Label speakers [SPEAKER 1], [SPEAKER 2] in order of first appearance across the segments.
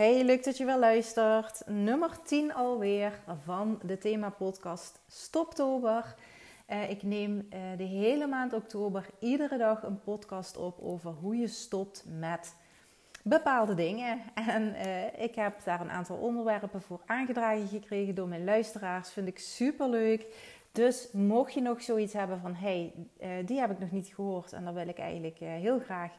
[SPEAKER 1] Hey, leuk dat je wel luistert. Nummer 10 alweer van de thema-podcast Stoptober. Uh, ik neem uh, de hele maand oktober iedere dag een podcast op over hoe je stopt met bepaalde dingen. En uh, ik heb daar een aantal onderwerpen voor aangedragen gekregen door mijn luisteraars. Vind ik super leuk. Dus mocht je nog zoiets hebben van hey, die heb ik nog niet gehoord en daar wil ik eigenlijk heel graag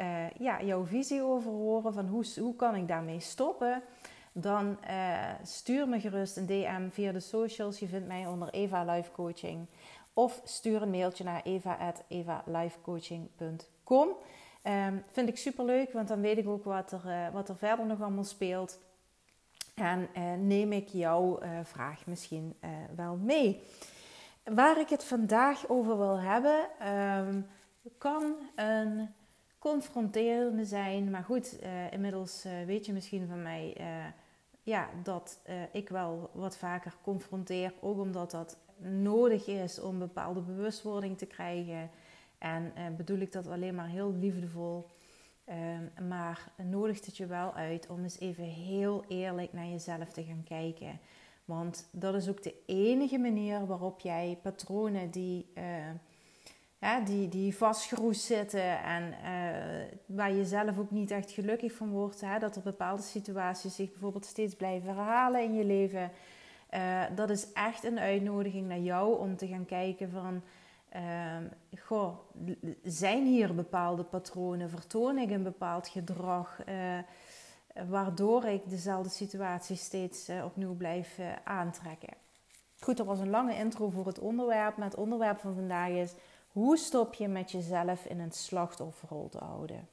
[SPEAKER 1] uh, ja, jouw visie over horen van hoe, hoe kan ik daarmee stoppen, dan uh, stuur me gerust een DM via de socials. Je vindt mij onder Eva Life Coaching. Of stuur een mailtje naar eva.evalifecoaching.com. Ehm, vind ik super leuk, want dan weet ik ook wat er, uh, wat er verder nog allemaal speelt. En neem ik jouw vraag misschien wel mee. Waar ik het vandaag over wil hebben, um, kan een confronterende zijn. Maar goed, uh, inmiddels uh, weet je misschien van mij uh, ja, dat ik wel wat vaker confronteer. Ook omdat dat nodig is om bepaalde bewustwording te krijgen. En bedoel ik dat alleen maar heel liefdevol. Ehm, maar nodigt het je wel uit om eens even heel eerlijk naar jezelf te gaan kijken. Want dat is ook de enige manier waarop jij patronen die die, die vastgeroest zitten en uh, waar je zelf ook niet echt gelukkig van wordt. Hè, dat er bepaalde situaties zich bijvoorbeeld steeds blijven herhalen in je leven. Uh, dat is echt een uitnodiging naar jou om te gaan kijken van... Uh, goh, zijn hier bepaalde patronen? Vertoon ik een bepaald gedrag? Uh, waardoor ik dezelfde situatie steeds opnieuw blijf aantrekken. Goed, dat was een lange intro voor het onderwerp. Maar het onderwerp van vandaag is hoe stop je met jezelf in een slachtofferrol te houden?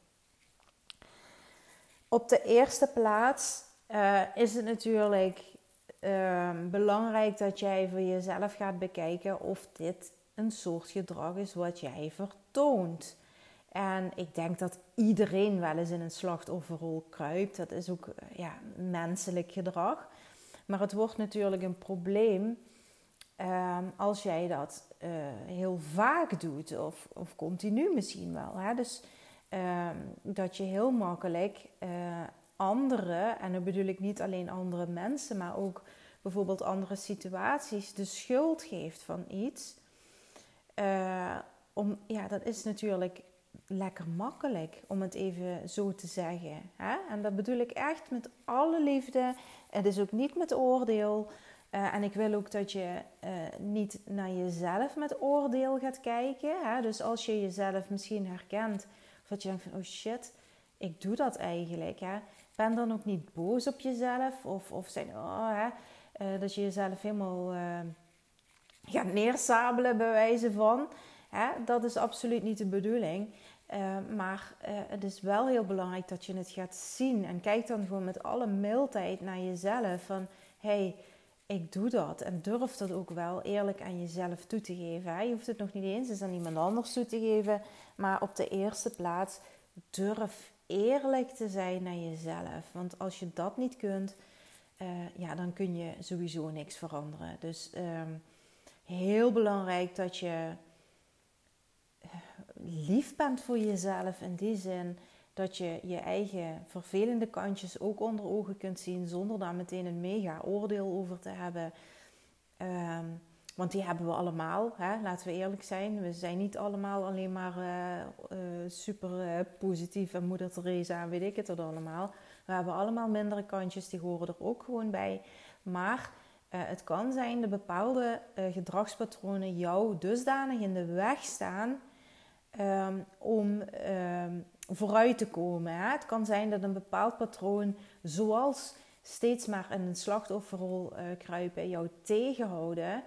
[SPEAKER 1] Op de eerste plaats uh, is het natuurlijk uh, belangrijk dat jij voor jezelf gaat bekijken of dit een soort gedrag is wat jij vertoont. En ik denk dat iedereen wel eens in een slachtofferrol kruipt. Dat is ook eh, ja, menselijk gedrag. Maar het wordt natuurlijk een probleem uh, als jij dat uh, heel vaak doet, of, of continu misschien wel. Hè? Dus uh, dat je heel makkelijk uh, anderen, en dan bedoel ik niet alleen andere mensen, maar ook bijvoorbeeld andere situaties, de schuld geeft van iets. Eh, om, ja, dat is natuurlijk lekker makkelijk, om het even zo te zeggen. Hè? En dat bedoel ik echt met alle liefde. Het is ook niet met oordeel. Uh, en ik wil ook dat je uh, niet naar jezelf met oordeel gaat kijken. Hè? Dus als je jezelf misschien herkent, of dat je denkt van oh shit, ik doe dat eigenlijk. Hè? Ben dan ook niet boos op jezelf. Of, of zijn, oh, hè? Uh, dat je jezelf helemaal gaat neersabelen bij wijze van. Hè? Dat is absoluut niet de bedoeling. maar het is wel heel belangrijk dat je het gaat zien. En kijk dan gewoon met alle mildheid naar jezelf. Van hey, ik doe dat. En durf dat ook wel eerlijk aan jezelf toe te geven. Je hoeft het nog niet eens eens aan iemand anders toe te geven. Maar op de eerste plaats durf eerlijk te zijn naar jezelf. Want als je dat niet kunt, uh, ja, dan kun je sowieso niks veranderen. Dus um, heel belangrijk dat je eh, lief bent voor jezelf in die zin dat je je eigen vervelende kantjes ook onder ogen kunt zien zonder daar meteen een mega oordeel over te hebben. Um, want die hebben we allemaal, hè? laten we eerlijk zijn. We zijn niet allemaal alleen maar uh, uh, super uh, positief en moeder Teresa weet ik het allemaal. We hebben allemaal mindere kantjes, die horen er ook gewoon bij. Maar het kan zijn dat bepaalde gedragspatronen jou dusdanig in de weg staan um, om um, vooruit te komen. Hè? Het kan zijn dat een bepaald patroon, zoals steeds maar in een slachtofferrol uh, kruipen, jou tegenhouden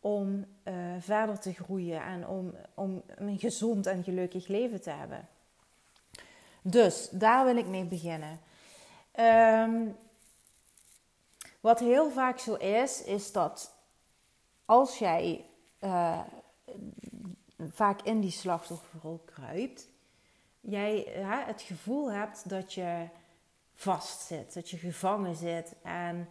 [SPEAKER 1] om uh, verder te groeien en om, om een gezond en gelukkig leven te hebben. Dus daar wil ik mee beginnen. Um, wat heel vaak zo is, is dat als jij uh, vaak in die slachtofferrol kruipt, jij hè, het gevoel hebt dat je vastzit, dat je gevangen zit. En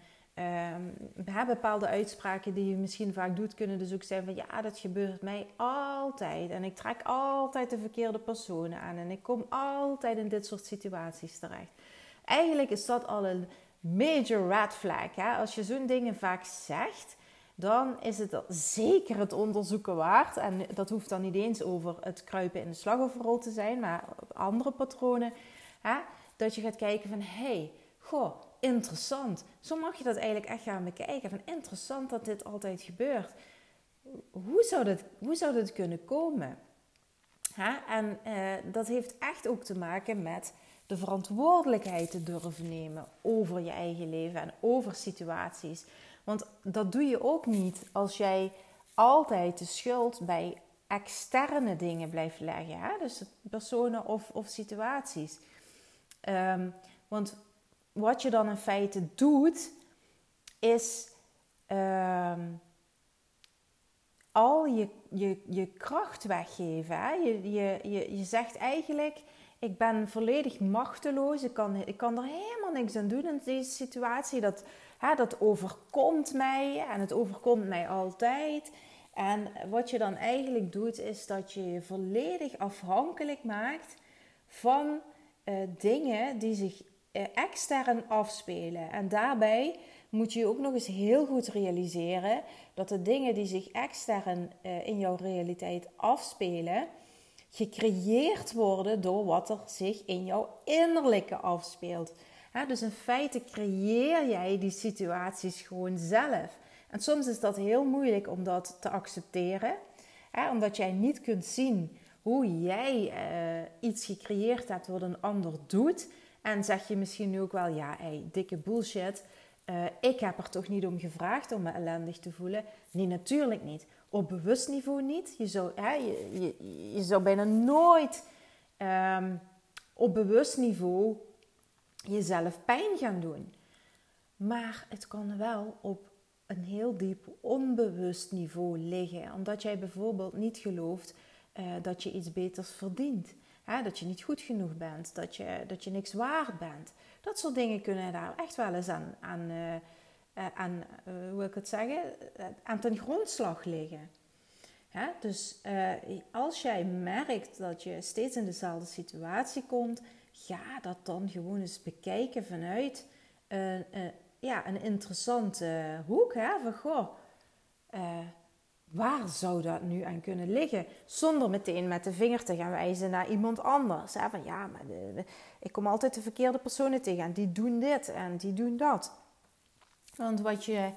[SPEAKER 1] um, bepaalde uitspraken die je misschien vaak doet, kunnen dus ook zijn van ja, dat gebeurt mij altijd. En ik trek altijd de verkeerde personen aan en ik kom altijd in dit soort situaties terecht. Eigenlijk is dat al een major red flag. Hè? Als je zo'n dingen vaak zegt, dan is het zeker het onderzoeken waard. En dat hoeft dan niet eens over het kruipen in de slachtofferrol te zijn, maar andere patronen. Hè? Dat je gaat kijken van, hé, hey, goh, interessant. Zo mag je dat eigenlijk echt gaan bekijken. Van interessant dat dit altijd gebeurt. Hoe zou dit, hoe zou kunnen komen? En eh, dat heeft echt ook te maken met de verantwoordelijkheid te durven nemen over je eigen leven en over situaties. Want dat doe je ook niet als jij altijd de schuld bij externe dingen blijft leggen. Hè? Dus personen of, of situaties. Ehm, want wat je dan in feite doet, is ehm, al je, je, je kracht weggeven. Hè? Je, je, je, je zegt eigenlijk, ik ben volledig machteloos. Ik kan, ik kan er helemaal niks aan doen in deze situatie. Dat, dat overkomt mij en het overkomt mij altijd. En wat je dan eigenlijk doet, is dat je je volledig afhankelijk maakt van uh, dingen die zich uh, extern afspelen. En daarbij moet je ook nog eens heel goed realiseren dat de dingen die zich extern uh, in jouw realiteit afspelen, gecreëerd worden door wat er zich in jouw innerlijke afspeelt. Dus in feite creëer jij die situaties gewoon zelf. En soms is dat heel moeilijk om dat te accepteren, omdat jij niet kunt zien hoe jij uh, iets gecreëerd hebt wat een ander doet. En zeg je misschien nu ook wel, ja, hey, dikke bullshit. Uh, ik heb er toch niet om gevraagd om me ellendig te voelen? Nee, natuurlijk niet. Op bewust niveau niet. Je zou, hè, je, je, bijna nooit um, op bewust niveau jezelf pijn gaan doen. Maar het kan wel op een heel diep onbewust niveau liggen. Omdat jij bijvoorbeeld niet gelooft uh, dat je iets beters verdient. Hè? Dat je niet goed genoeg bent. Dat je, dat je niks waard bent. Dat soort dingen kunnen daar echt wel eens aan, aan, uh, aan hoe ik het zeggen, aan ten grondslag liggen. Dus als jij merkt dat je steeds in dezelfde situatie komt, ga dat dan gewoon eens bekijken vanuit ja, een interessante hoek. Hè? Van goh, waar zou dat nu aan kunnen liggen? Zonder meteen met de vinger te gaan wijzen naar iemand anders. Hè? Van ja, maar ik kom altijd de verkeerde personen tegen en die doen dit en die doen dat. Want wat je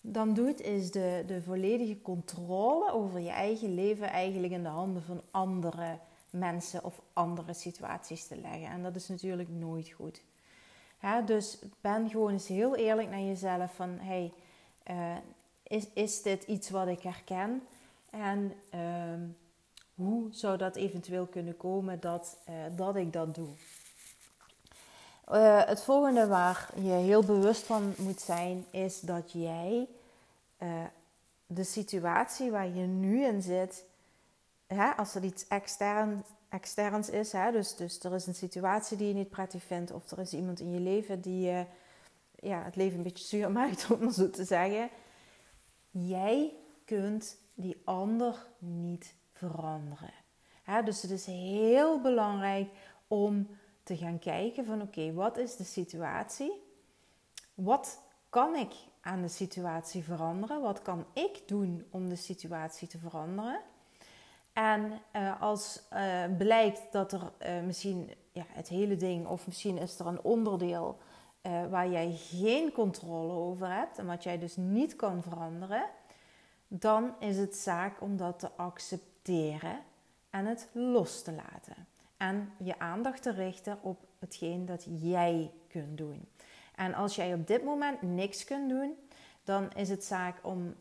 [SPEAKER 1] dan doet, is de, de volledige controle over je eigen leven eigenlijk in de handen van andere mensen of andere situaties te leggen. En dat is natuurlijk nooit goed. dus ben gewoon eens heel eerlijk naar jezelf van hey, uh, is, is dit iets wat ik herken? En ehm, hoe zou dat eventueel kunnen komen dat, uh, dat ik dat doe? Uh, het volgende waar je heel bewust van moet zijn, is dat jij de situatie waar je nu in zit, hè, als er iets extern, externs is, hè, dus, dus er is een situatie die je niet prettig vindt, of er is iemand in je leven die je ja, het leven een beetje zuur maakt, om het zo te zeggen, Jij kunt die ander niet veranderen. dus het is heel belangrijk om te gaan kijken van oké, wat is de situatie? Wat kan ik aan de situatie veranderen? Wat kan ik doen om de situatie te veranderen? En uh, als uh, blijkt dat er uh, misschien ja, het hele ding, of misschien is er een onderdeel waar jij geen controle over hebt en wat jij dus niet kan veranderen, dan is het zaak om dat te accepteren en het los te laten. En je aandacht te richten op hetgeen dat jij kunt doen. En als jij op dit moment niks kunt doen, dan is het zaak om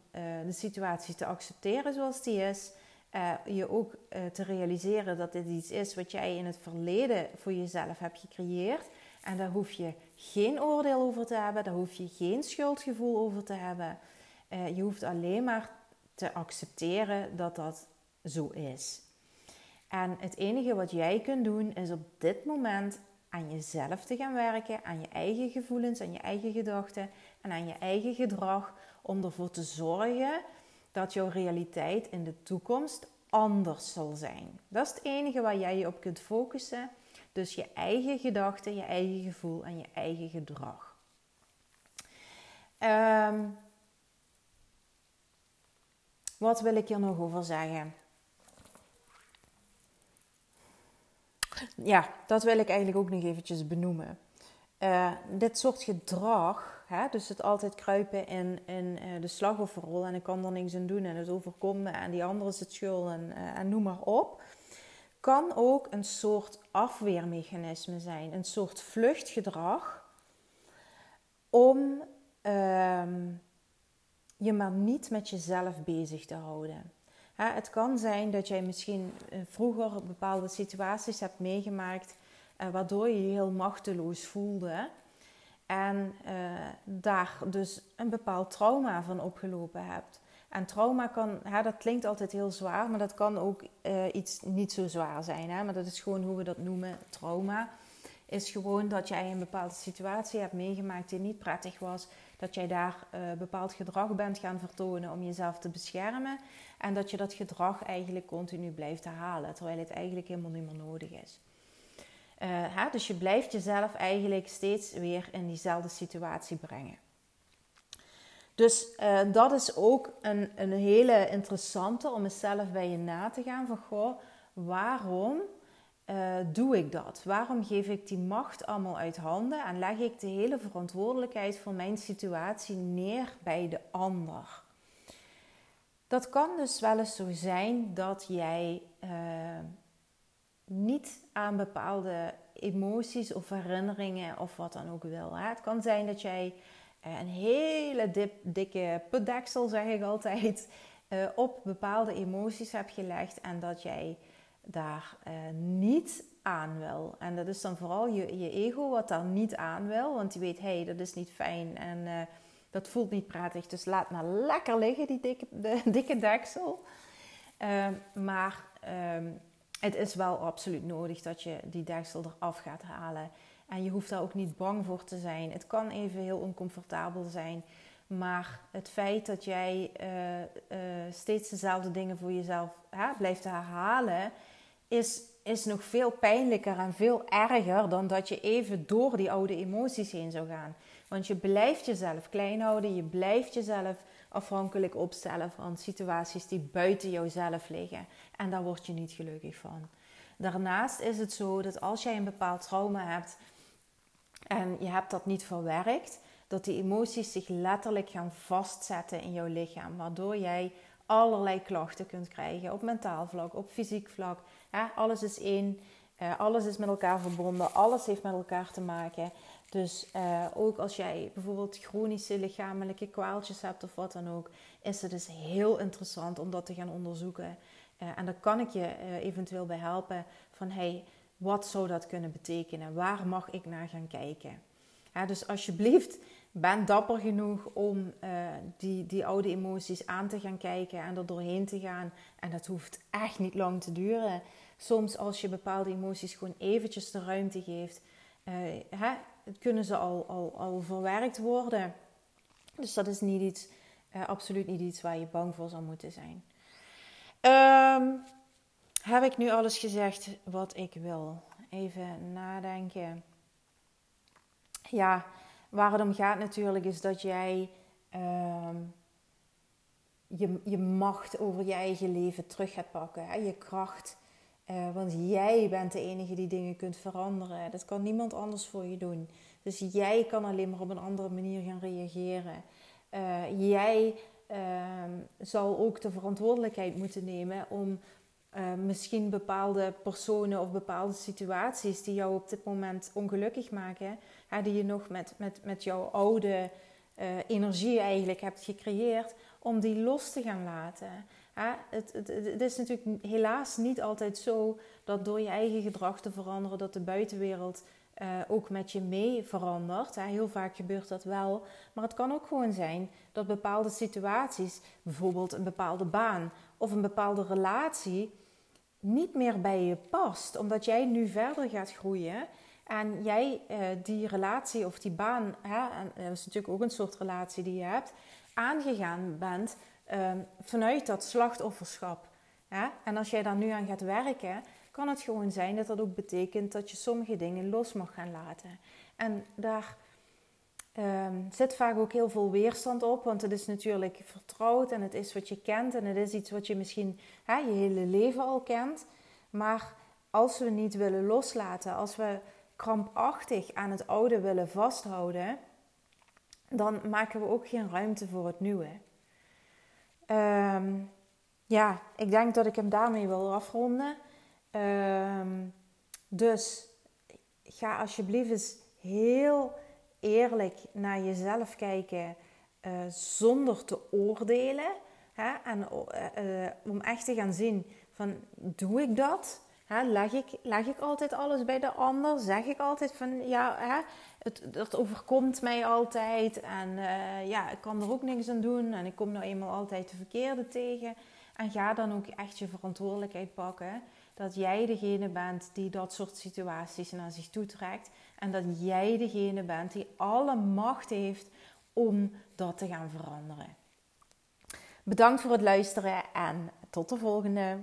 [SPEAKER 1] de situatie te accepteren zoals die is. Uh, je ook uh, te realiseren dat dit iets is wat jij in het verleden voor jezelf hebt gecreëerd. En daar hoef je geen oordeel over te hebben, daar hoef je geen schuldgevoel over te hebben. Uh, je hoeft alleen maar te accepteren dat dat zo is. En het enige wat jij kunt doen is op dit moment aan jezelf te gaan werken, aan je eigen gevoelens, aan je eigen gedachten en aan je eigen gedrag om ervoor te zorgen dat jouw realiteit in de toekomst anders zal zijn. Dat is het enige waar jij je op kunt focussen Dus je eigen gedachten, je eigen gevoel en je eigen gedrag. Ehm, wat wil ik hier nog over zeggen? Ja, dat wil ik eigenlijk ook nog eventjes benoemen. Uh, dit soort gedrag, hè, dus het altijd kruipen in, in uh, de slachtofferrol en ik kan er niks aan doen en het overkomt en die andere is het schuld en, uh, en noem maar op, kan ook een soort afweermechanisme zijn, een soort vluchtgedrag om ehm, je maar niet met jezelf bezig te houden. het kan zijn dat jij misschien eh, vroeger bepaalde situaties hebt meegemaakt waardoor je je heel machteloos voelde. En uh, daar dus een bepaald trauma van opgelopen hebt. En trauma kan, hè, dat klinkt altijd heel zwaar, maar dat kan ook iets niet zo zwaar zijn. Hè? Maar dat is gewoon hoe we dat noemen, trauma. Is gewoon dat jij een bepaalde situatie hebt meegemaakt die niet prettig was dat jij daar bepaald gedrag bent gaan vertonen om jezelf te beschermen. En dat je dat gedrag eigenlijk continu blijft herhalen, terwijl het eigenlijk helemaal niet meer nodig is. Hè? Dus je blijft jezelf eigenlijk steeds weer in diezelfde situatie brengen. Dus uh, dat is ook een, een hele interessante om eens zelf bij je na te gaan van goh, waarom uh, doe ik dat? Waarom geef ik die macht allemaal uit handen en leg ik de hele verantwoordelijkheid voor mijn situatie neer bij de ander? Dat kan dus wel eens zo zijn dat jij niet aan bepaalde emoties of herinneringen of wat dan ook wil. Het kan zijn dat jij uh, een hele dip, dikke putdeksel, zeg ik altijd, op bepaalde emoties hebt gelegd en dat jij daar uh, niet aan wil. En dat is dan vooral je, je ego wat daar niet aan wil. Want die weet, hé, hey, dat is niet fijn en dat voelt niet prettig. Dus laat maar lekker liggen, die dikke, de, dikke deksel. Uh, maar ehm, het is wel absoluut nodig dat je die deksel eraf gaat halen. En je hoeft daar ook niet bang voor te zijn. Het kan even heel oncomfortabel zijn. Maar het feit dat jij uh, uh, steeds dezelfde dingen voor jezelf hè, blijft herhalen, is, is nog veel pijnlijker en veel erger dan dat je even door die oude emoties heen zou gaan. Want je blijft jezelf klein houden, je blijft jezelf afhankelijk opstellen van situaties die buiten jouzelf liggen. En daar word je niet gelukkig van. Daarnaast is het zo dat als jij een bepaald trauma hebt en je hebt dat niet verwerkt, dat die emoties zich letterlijk gaan vastzetten in jouw lichaam, waardoor jij allerlei klachten kunt krijgen op mentaal vlak, op fysiek vlak. Alles is één, uh, alles is met elkaar verbonden, alles heeft met elkaar te maken. Dus uh, ook als jij bijvoorbeeld chronische lichamelijke kwaaltjes hebt of wat dan ook, is het dus heel interessant om dat te gaan onderzoeken. Uh, en daar kan ik je eventueel bij helpen van hey, wat zou dat kunnen betekenen? Waar mag ik naar gaan kijken? Dus alsjeblieft, ben dapper genoeg om die, die oude emoties aan te gaan kijken en er doorheen te gaan. En dat hoeft echt niet lang te duren. Soms als je bepaalde emoties gewoon eventjes de ruimte geeft, hè, kunnen ze al, al, al verwerkt worden. Dus dat is niet iets, uh, absoluut niet iets waar je bang voor zou moeten zijn. Um, heb ik nu alles gezegd wat ik wil? Even nadenken. Ja, Waar het om gaat natuurlijk is dat jij uh, je, je macht over je eigen leven terug gaat pakken. Hè? Je kracht. Uh, want jij bent de enige die dingen kunt veranderen. Dat kan niemand anders voor je doen. Dus jij kan alleen maar op een andere manier gaan reageren. Uh, jij ehm, zal ook de verantwoordelijkheid moeten nemen om uh, misschien bepaalde personen of bepaalde situaties die jou op dit moment ongelukkig maken, die je nog met, met, met jouw oude energie eigenlijk hebt gecreëerd, om die los te gaan laten. Het, het, is natuurlijk helaas niet altijd zo dat door je eigen gedrag te veranderen, dat de buitenwereld uh, ook met je mee verandert. Heel vaak gebeurt dat wel. Maar het kan ook gewoon zijn dat bepaalde situaties, bijvoorbeeld een bepaalde baan of een bepaalde relatie, niet meer bij je past. Omdat jij nu verder gaat groeien en jij uh, die relatie of die baan, en dat is natuurlijk ook een soort relatie die je hebt, aangegaan bent uh, vanuit dat slachtofferschap. En als jij daar nu aan gaat werken, kan het gewoon zijn dat dat ook betekent dat je sommige dingen los mag gaan laten. En daar ehm, zit vaak ook heel veel weerstand op, want het is natuurlijk vertrouwd en het is wat je kent en het is iets wat je misschien hè, je hele leven al kent. Maar als we niet willen loslaten, als we krampachtig aan het oude willen vasthouden, dan maken we ook geen ruimte voor het nieuwe. Ehm, ja, ik denk dat ik hem daarmee wil afronden. Ehm, dus ga alsjeblieft eens heel eerlijk naar jezelf kijken uh, zonder te oordelen. Hè? En uh, om echt te gaan zien van doe ik dat? Hè? Leg, ik, ik altijd alles bij de ander? Zeg ik altijd van ja, hè? Het, dat overkomt mij altijd en ja, ik kan er ook niks aan doen en ik kom nou eenmaal altijd de verkeerde tegen. En ga dan ook echt je verantwoordelijkheid pakken dat jij degene bent die dat soort situaties naar zich toe trekt. En dat jij degene bent die alle macht heeft om dat te gaan veranderen. Bedankt voor het luisteren en tot de volgende.